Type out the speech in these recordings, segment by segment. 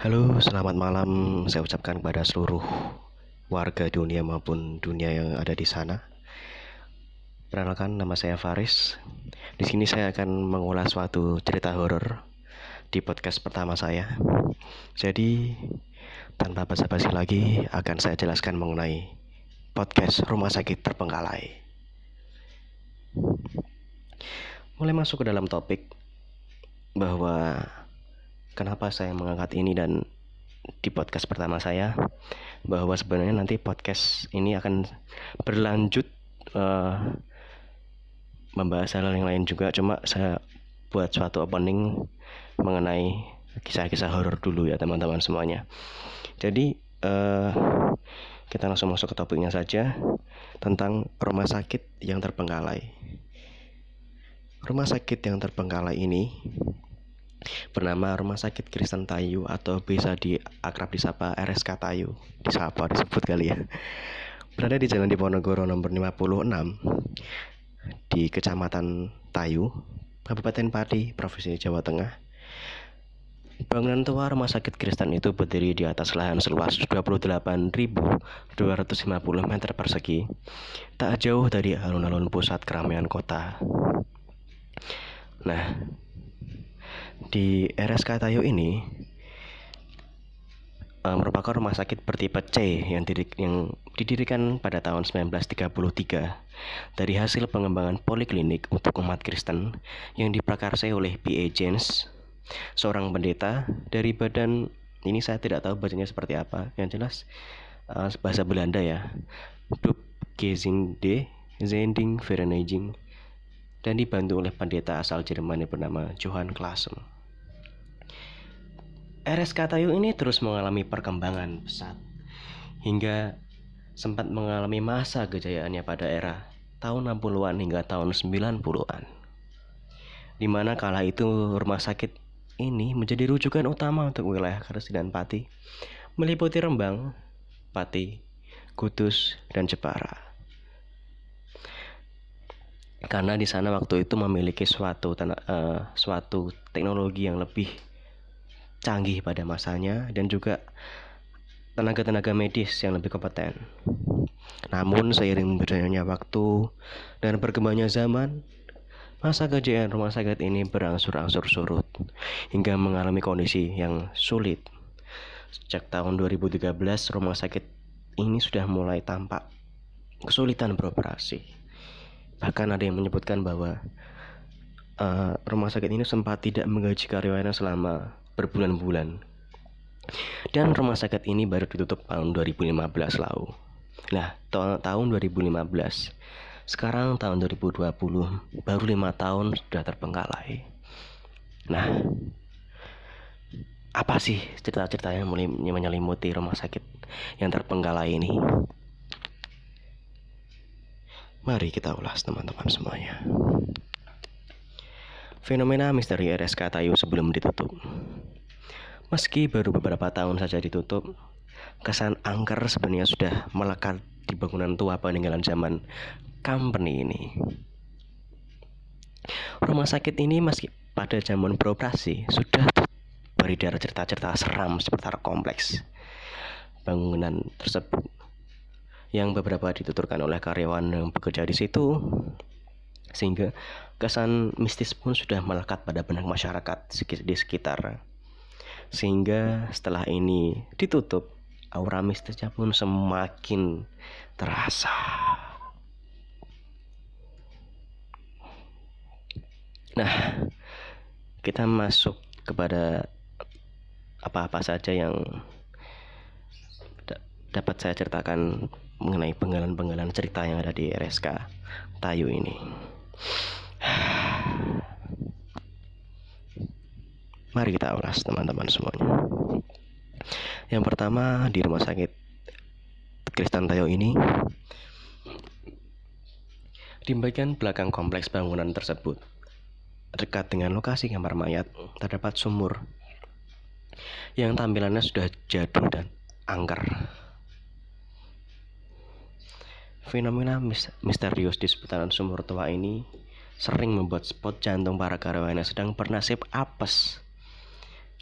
Halo, selamat malam. Saya ucapkan kepada seluruh warga dunia maupun dunia yang ada di sana. Perkenalkan, nama saya Faris. Di sini saya akan mengulas suatu cerita horor di podcast pertama saya. Jadi, tanpa basa-basi lagi, akan saya jelaskan mengenai podcast Rumah Sakit Terbengkalai. Mulai masuk ke dalam topik bahwa kenapa saya mengangkat ini dan di podcast pertama saya bahwa sebenarnya nanti podcast ini akan berlanjut uh, membahas hal yang lain juga. Cuma saya buat suatu opening mengenai kisah-kisah horor dulu ya teman-teman semuanya. Jadi uh, kita langsung masuk ke topiknya saja tentang rumah sakit yang terbengkalai rumah sakit yang terbengkalai ini bernama Rumah Sakit Kristen Tayu atau bisa di akrab disapa RSK Tayu. Disapa disebut kali ya. Berada di Jalan Diponegoro nomor 56 di Kecamatan Tayu Kabupaten Pati Provinsi Jawa Tengah. Bangunan tua Rumah Sakit Kristen itu berdiri di atas lahan seluas 28.250 meter persegi, tak jauh dari alun-alun pusat keramaian kota. Nah, di RSK Tayo ini uh, merupakan rumah sakit bertipe C yang, yang didirikan pada tahun 1933 dari hasil pengembangan poliklinik untuk umat Kristen yang diprakarsai oleh P.A. James, seorang pendeta dari badan ini saya tidak tahu bacanya seperti apa, yang jelas uh, bahasa Belanda ya, Dub Gezinde Zending Vereniging dan dibantu oleh pendeta asal Jerman yang bernama Johann Klassen. RSK Tayu ini terus mengalami perkembangan pesat hingga sempat mengalami masa kejayaannya pada era tahun 60-an hingga tahun 90-an. Di mana kala itu rumah sakit ini menjadi rujukan utama untuk wilayah Kresik dan Pati, meliputi Rembang, Pati, Kudus, dan Jepara karena di sana waktu itu memiliki suatu uh, suatu teknologi yang lebih canggih pada masanya dan juga tenaga-tenaga medis yang lebih kompeten. Namun seiring berjalannya waktu dan berkembangnya zaman, masa kejayaan rumah sakit ini berangsur-angsur surut hingga mengalami kondisi yang sulit. Sejak tahun 2013 rumah sakit ini sudah mulai tampak kesulitan beroperasi. Bahkan ada yang menyebutkan bahwa uh, rumah sakit ini sempat tidak menggaji karyawannya selama berbulan-bulan. Dan rumah sakit ini baru ditutup tahun 2015 lalu. Nah, tahun 2015. Sekarang tahun 2020, baru lima tahun sudah terbengkalai. Nah, apa sih cerita-cerita yang menyelimuti rumah sakit yang terbengkalai ini? Mari kita ulas teman-teman semuanya. Fenomena misteri RSK Tayu sebelum ditutup. Meski baru beberapa tahun saja ditutup, kesan angker sebenarnya sudah melekat di bangunan tua peninggalan zaman company ini. Rumah sakit ini meski pada zaman beroperasi sudah beredar cerita-cerita seram seputar kompleks bangunan tersebut yang beberapa dituturkan oleh karyawan yang bekerja di situ sehingga kesan mistis pun sudah melekat pada benak masyarakat di sekitar sehingga setelah ini ditutup aura mistisnya pun semakin terasa nah kita masuk kepada apa-apa saja yang dapat saya ceritakan mengenai penggalan-penggalan cerita yang ada di RSK Tayu ini. Mari kita ulas teman-teman semuanya. Yang pertama di rumah sakit Kristen Tayo ini di bagian belakang kompleks bangunan tersebut dekat dengan lokasi kamar mayat terdapat sumur yang tampilannya sudah jadul dan angker Fenomena misterius di seputaran sumur tua ini sering membuat spot jantung para karyawan yang sedang bernasib apes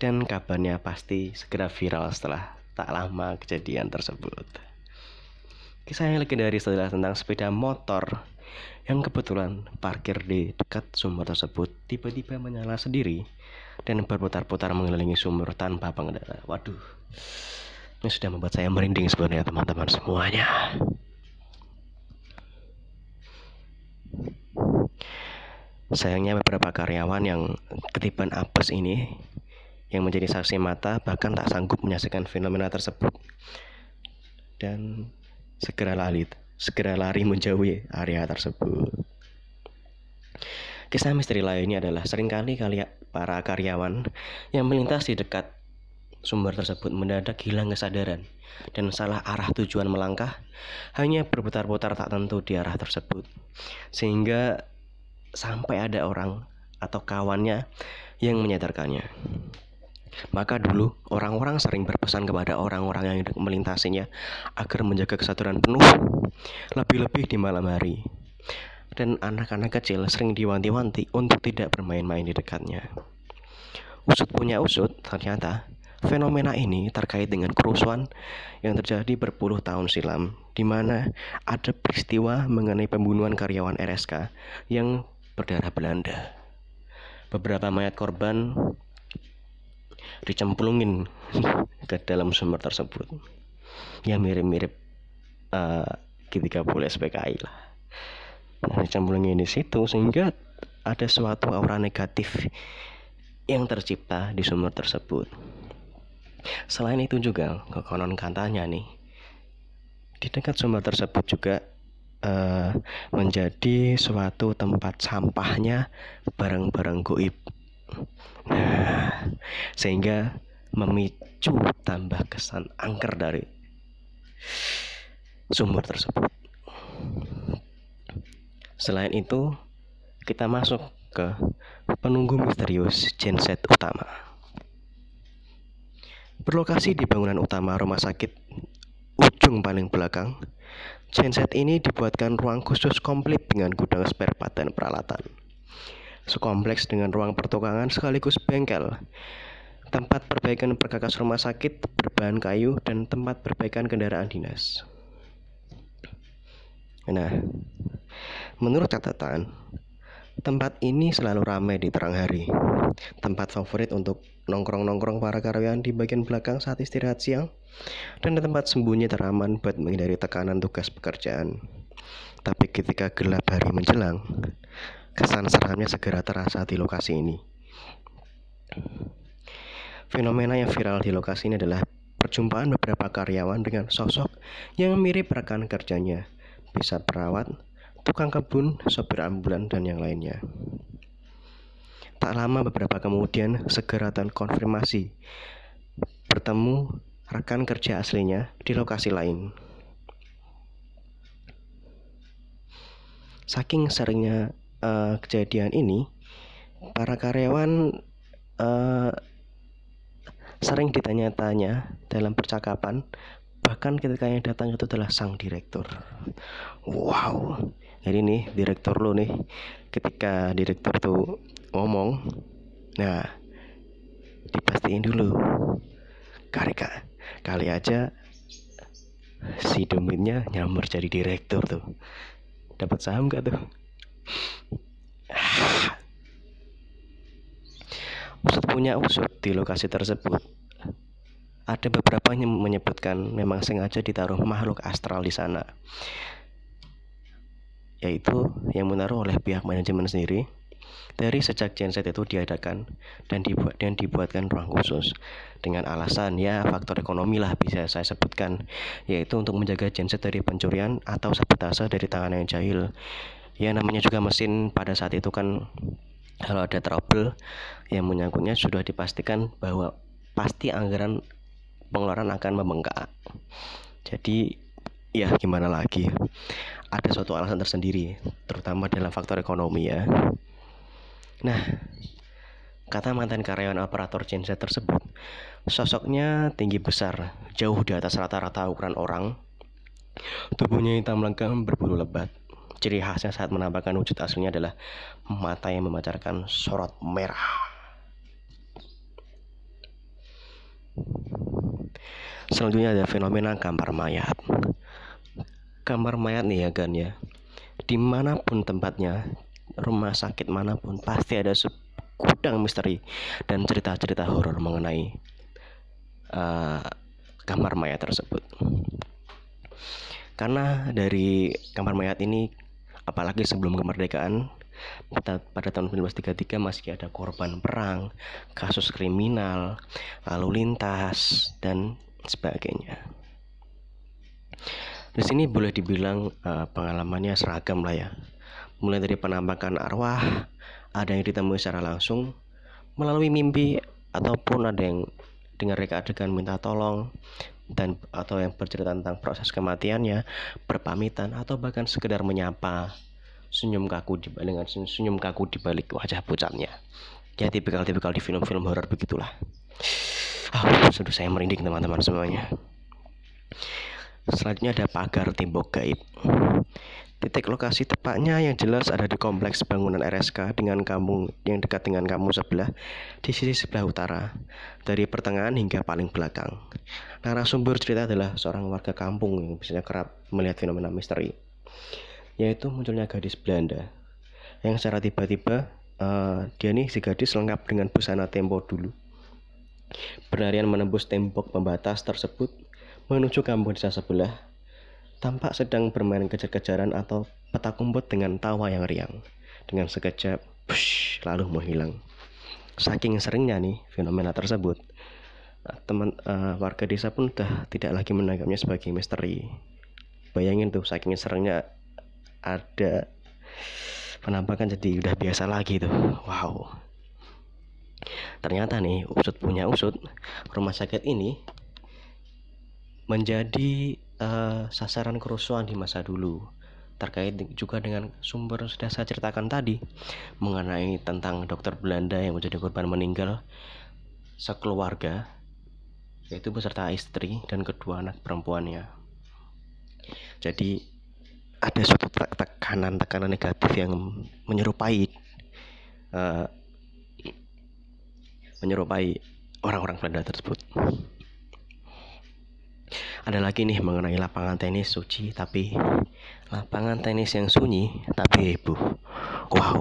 dan kabarnya pasti segera viral setelah tak lama kejadian tersebut. Kisah yang legendaris adalah tentang sepeda motor yang kebetulan parkir di dekat sumur tersebut tiba-tiba menyala sendiri dan berputar-putar mengelilingi sumur tanpa pengendara. Waduh, ini sudah membuat saya merinding sebenarnya teman-teman semuanya. Sayangnya beberapa karyawan yang ketiban apes ini yang menjadi saksi mata bahkan tak sanggup menyaksikan fenomena tersebut dan segera lari segera lari menjauhi area tersebut. Kisah misteri lainnya adalah sering kali kali para karyawan yang melintas di dekat sumber tersebut mendadak hilang kesadaran dan salah arah tujuan melangkah hanya berputar-putar tak tentu di arah tersebut sehingga sampai ada orang atau kawannya yang menyadarkannya. Maka dulu orang-orang sering berpesan kepada orang-orang yang melintasinya agar menjaga kesadaran penuh, lebih-lebih di malam hari. Dan anak-anak kecil sering diwanti-wanti untuk tidak bermain-main di dekatnya. Usut punya usut, ternyata fenomena ini terkait dengan kerusuhan yang terjadi berpuluh tahun silam, di mana ada peristiwa mengenai pembunuhan karyawan RSK yang berdarah Belanda. Beberapa mayat korban dicemplungin ke dalam sumber tersebut. Ya mirip-mirip uh, G30 SPKI lah. Nah, dicemplungin di situ sehingga ada suatu aura negatif yang tercipta di sumur tersebut. Selain itu juga, konon katanya nih, di dekat sumber tersebut juga uh, menjadi suatu tempat sampahnya barang-barang goib. Nah, sehingga memicu tambah kesan angker dari sumber tersebut. Selain itu, kita masuk ke penunggu misterius genset utama. Berlokasi di bangunan utama rumah sakit ujung paling belakang, Genset ini dibuatkan ruang khusus komplit dengan gudang spare part dan peralatan. Sekompleks dengan ruang pertukangan sekaligus bengkel, tempat perbaikan perkakas rumah sakit berbahan kayu, dan tempat perbaikan kendaraan dinas. Nah, menurut catatan, tempat ini selalu ramai di terang hari. Tempat favorit untuk nongkrong-nongkrong para karyawan di bagian belakang saat istirahat siang, dan tempat sembunyi teraman buat menghindari tekanan tugas pekerjaan. Tapi ketika gelap hari menjelang, kesan seramnya segera terasa di lokasi ini. Fenomena yang viral di lokasi ini adalah perjumpaan beberapa karyawan dengan sosok yang mirip rekan kerjanya, bisa perawat, tukang kebun, sopir ambulan, dan yang lainnya. Tak lama beberapa kemudian segera dan konfirmasi bertemu rekan kerja aslinya di lokasi lain. Saking seringnya uh, kejadian ini, para karyawan uh, sering ditanya-tanya dalam percakapan, bahkan ketika yang datang itu adalah sang direktur. Wow, jadi nih direktur lo nih, ketika direktur tuh ngomong nah dipastiin dulu. Kali kali aja si dominnya nyamar jadi direktur tuh. Dapat saham gak tuh? Usut punya usut di lokasi tersebut. Ada beberapa yang menyebutkan memang sengaja ditaruh makhluk astral di sana yaitu yang menaruh oleh pihak manajemen sendiri dari sejak genset itu diadakan dan dibuat dan dibuatkan ruang khusus dengan alasan ya faktor ekonomi lah bisa saya sebutkan yaitu untuk menjaga genset dari pencurian atau sabotase dari tangan yang jahil. Ya namanya juga mesin pada saat itu kan kalau ada trouble yang menyangkutnya sudah dipastikan bahwa pasti anggaran pengeluaran akan membengkak. Jadi ya gimana lagi ada suatu alasan tersendiri terutama dalam faktor ekonomi ya Nah, kata mantan karyawan operator genset tersebut, sosoknya tinggi besar, jauh di atas rata-rata ukuran orang. Tubuhnya hitam legam berbulu lebat. Ciri khasnya saat menampakkan wujud aslinya adalah mata yang memancarkan sorot merah. selanjutnya ada fenomena kamar mayat kamar mayat nih ya kan ya di mana pun tempatnya rumah sakit mana pun pasti ada gudang misteri dan cerita-cerita horor mengenai uh, kamar mayat tersebut karena dari kamar mayat ini apalagi sebelum kemerdekaan pada tahun 1933 masih ada korban perang, kasus kriminal, lalu lintas dan sebagainya. Di sini boleh dibilang uh, pengalamannya seragam lah ya. Mulai dari penampakan arwah, ada yang ditemui secara langsung melalui mimpi ataupun ada yang dengar reka adegan minta tolong dan atau yang bercerita tentang proses kematiannya, berpamitan atau bahkan sekedar menyapa senyum kaku di dengan senyum kaku di balik wajah pucatnya. Ya tipikal-tipikal di film-film horor begitulah. Ah, sudah saya merinding teman-teman semuanya. Selanjutnya ada pagar tembok gaib. Titik lokasi tepatnya yang jelas ada di kompleks bangunan RSK dengan kampung yang dekat dengan kampung sebelah di sisi sebelah utara, dari pertengahan hingga paling belakang. Narasumber cerita adalah seorang warga kampung yang biasanya kerap melihat fenomena misteri, yaitu munculnya gadis Belanda yang secara tiba-tiba uh, dia nih si gadis lengkap dengan busana tempo dulu Berlarian menembus tembok pembatas tersebut menuju kampung desa sebelah, tampak sedang bermain kejar-kejaran atau petak umpet dengan tawa yang riang. Dengan sekejap, push, lalu menghilang. Saking seringnya nih fenomena tersebut, teman uh, warga desa pun sudah tidak lagi menanggapnya sebagai misteri. Bayangin tuh, saking seringnya ada penampakan jadi udah biasa lagi tuh. Wow. Ternyata nih, usut punya usut, rumah sakit ini menjadi uh, sasaran kerusuhan di masa dulu terkait juga dengan sumber sudah saya ceritakan tadi mengenai tentang dokter Belanda yang menjadi korban meninggal sekeluarga yaitu beserta istri dan kedua anak perempuannya. Jadi ada suatu tekanan-tekanan negatif yang menyerupai uh, menyerupai orang-orang Belanda tersebut. Ada lagi nih mengenai lapangan tenis suci tapi lapangan tenis yang sunyi tapi heboh. Wow.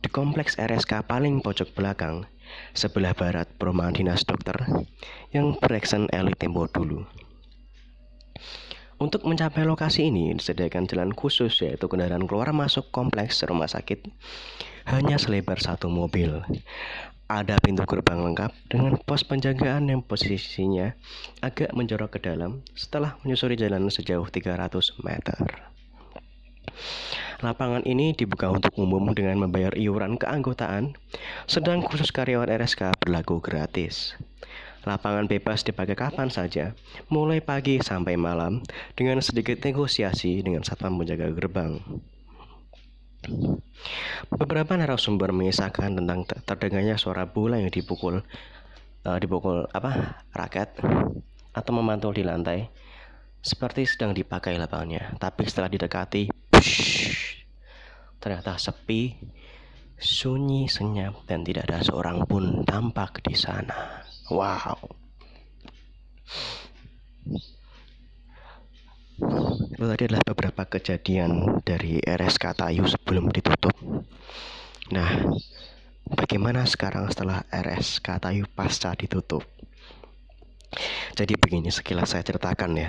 Di kompleks RSK paling pojok belakang, sebelah barat perumahan dinas dokter yang bereksen elit tempo dulu. Untuk mencapai lokasi ini disediakan jalan khusus yaitu kendaraan keluar masuk kompleks rumah sakit hanya selebar satu mobil. Ada pintu gerbang lengkap dengan pos penjagaan yang posisinya agak menjorok ke dalam setelah menyusuri jalan sejauh 300 meter. Lapangan ini dibuka untuk umum dengan membayar iuran keanggotaan, sedang khusus karyawan RSK berlaku gratis. Lapangan bebas dipakai kapan saja, mulai pagi sampai malam, dengan sedikit negosiasi dengan satpam penjaga gerbang. Beberapa narasumber mengisahkan tentang terdengarnya suara bola yang dipukul uh, dipukul apa raket atau memantul di lantai seperti sedang dipakai lapangannya. Tapi setelah didekati, push, ternyata sepi, sunyi, senyap, dan tidak ada seorang pun tampak di sana. Wow. Itu tadi adalah beberapa kejadian dari RSK Tayu sebelum ditutup. Nah, bagaimana sekarang setelah RSK Tayu pasca ditutup? Jadi begini sekilas saya ceritakan ya.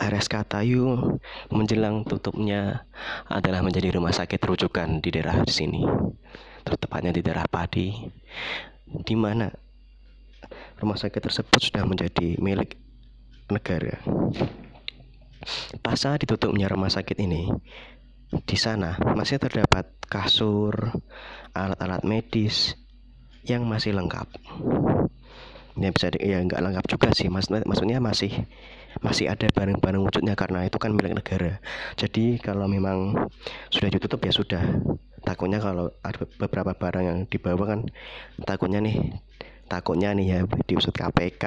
RSK Tayu menjelang tutupnya adalah menjadi rumah sakit rujukan di daerah sini. Tepatnya di daerah Padi, di mana rumah sakit tersebut sudah menjadi milik negara. Pasca ditutupnya rumah sakit ini, di sana masih terdapat kasur, alat-alat medis yang masih lengkap. Ya bisa di, ya nggak lengkap juga sih, mas, maksudnya masih masih ada barang-barang wujudnya karena itu kan milik negara. Jadi kalau memang sudah ditutup ya sudah. Takutnya kalau ada beberapa barang yang dibawa kan takutnya nih takutnya nih ya diusut KPK.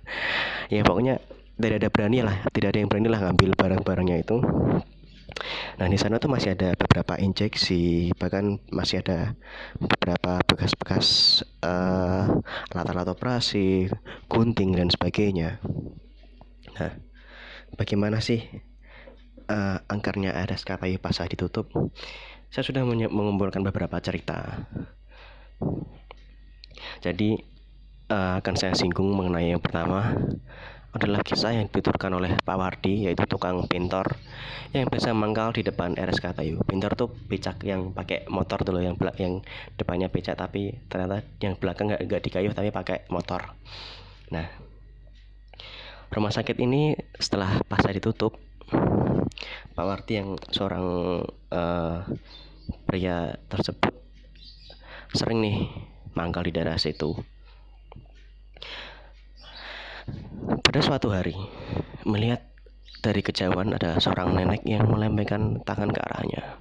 ya pokoknya tidak ada berani lah tidak ada yang berani lah ngambil barang-barangnya itu Nah di sana tuh masih ada beberapa injeksi, bahkan masih ada beberapa bekas-bekas uh, alat-alat operasi, gunting dan sebagainya. Nah, bagaimana sih uh, angkernya RSK Kayu Pasah ditutup? Saya sudah mengumpulkan beberapa cerita. Jadi uh, akan saya singgung mengenai yang pertama adalah kisah yang dituturkan oleh Pak Wardi yaitu tukang pintor yang biasa mangkal di depan RSK Kayu. Pintor tuh becak yang pakai motor dulu yang belak yang depannya becak tapi ternyata yang belakang nggak nggak di kayu tapi pakai motor. Nah, rumah sakit ini setelah pasca ditutup, Pak Wardi yang seorang uh, pria tersebut sering nih mangkal di daerah situ pada suatu hari, melihat dari kejauhan ada seorang nenek yang melambaikan tangan ke arahnya.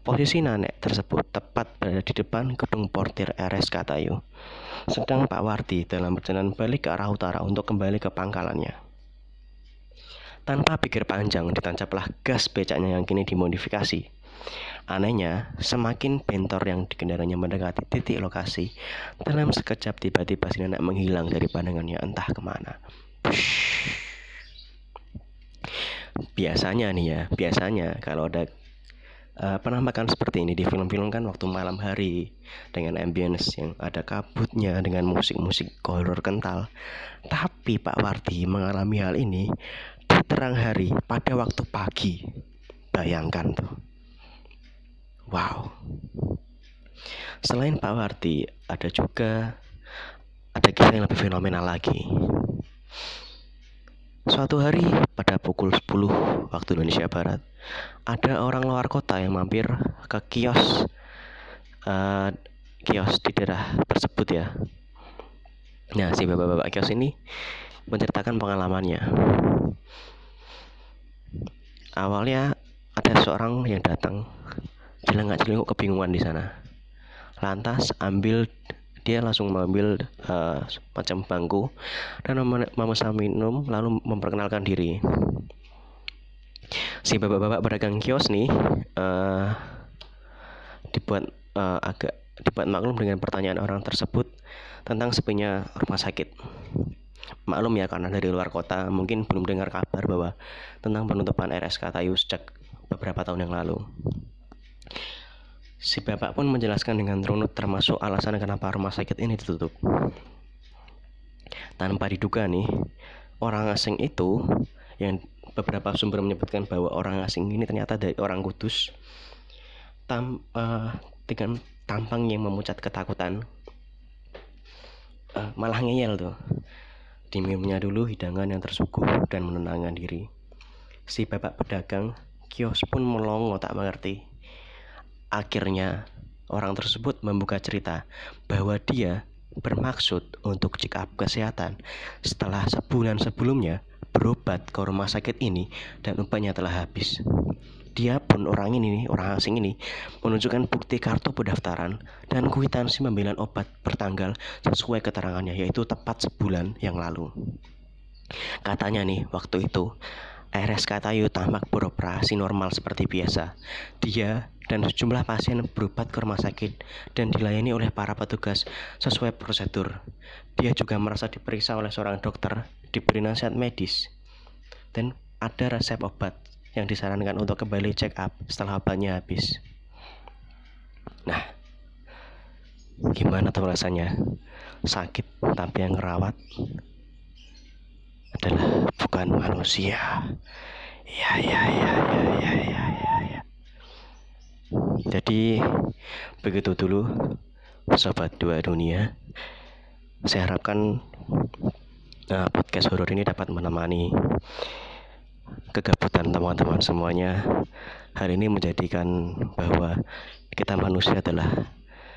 Posisi nenek tersebut tepat berada di depan gedung portir RS Katayu. Sedang Pak Wardi dalam perjalanan balik ke arah utara untuk kembali ke pangkalannya. Tanpa pikir panjang, ditancaplah gas becaknya yang kini dimodifikasi. Anehnya, semakin bentor yang dikendaranya mendekati titik lokasi, dalam sekejap tiba-tiba si nenek menghilang dari pandangannya entah ke mana. Biasanya nih ya, biasanya kalau ada uh, penampakan seperti ini di film-film kan waktu malam hari dengan ambience yang ada kabutnya dengan musik-musik horror kental. Tapi Pak Wardi mengalami hal ini di terang hari pada waktu pagi. Bayangkan tuh. Wow. Selain Pak Warti, ada juga ada kisah yang lebih fenomenal lagi. Suatu hari pada pukul 10 waktu Indonesia Barat, ada orang luar kota yang mampir ke kios uh, kios di daerah tersebut ya. Nah, si bapak-bapak kios ini menceritakan pengalamannya. Awalnya ada seorang yang datang celengak-celenguk kebingungan di sana. Lantas ambil dia langsung mengambil uh, macam bangku dan memesan minum lalu memperkenalkan diri. Si bapak-bapak pedagang kios nih uh, dibuat uh, agak dibuat maklum dengan pertanyaan orang tersebut tentang sepinya rumah sakit. Maklum ya karena dari luar kota mungkin belum dengar kabar bahwa tentang penutupan RSK Tayu sejak beberapa tahun yang lalu. Si bapak pun menjelaskan dengan runut termasuk alasan kenapa rumah sakit ini ditutup. Tanpa diduga nih, orang asing itu yang beberapa sumber menyebutkan bahwa orang asing ini ternyata dari orang kudus tam, uh, dengan tampang yang memucat ketakutan uh, malah ngeyel tuh. Diminumnya dulu hidangan yang tersuguh dan menenangkan diri. Si bapak pedagang kios pun melongo tak mengerti Akhirnya, orang tersebut membuka cerita bahwa dia bermaksud untuk check up kesehatan setelah sebulan sebelumnya berobat ke rumah sakit ini dan upahnya telah habis. Dia pun orang ini, orang asing ini, menunjukkan bukti kartu pendaftaran dan kuitansi pembelian obat bertanggal sesuai keterangannya, yaitu tepat sebulan yang lalu. Katanya nih, waktu itu RSK Tayu tampak beroperasi normal seperti biasa. Dia dan sejumlah pasien berobat ke rumah sakit dan dilayani oleh para petugas sesuai prosedur. Dia juga merasa diperiksa oleh seorang dokter, diberi nasihat medis, dan ada resep obat yang disarankan untuk kembali check up setelah obatnya habis. Nah, gimana tuh rasanya? Sakit tapi yang ngerawat adalah bukan manusia. Ya, ya, ya, ya, ya, ya, ya. Jadi begitu dulu sobat dua dunia. Saya harapkan uh, podcast horor ini dapat menemani kegabutan teman-teman semuanya. Hari ini menjadikan bahwa kita manusia adalah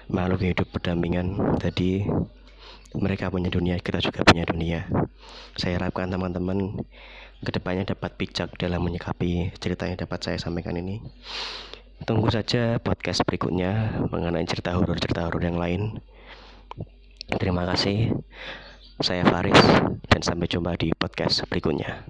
makhluk hidup berdampingan. Jadi mereka punya dunia, kita juga punya dunia. Saya harapkan teman-teman ke depannya dapat bijak dalam menyikapi cerita yang dapat saya sampaikan ini. Tunggu saja podcast berikutnya mengenai cerita horor-cerita horor yang lain. Terima kasih. Saya Faris dan sampai jumpa di podcast berikutnya.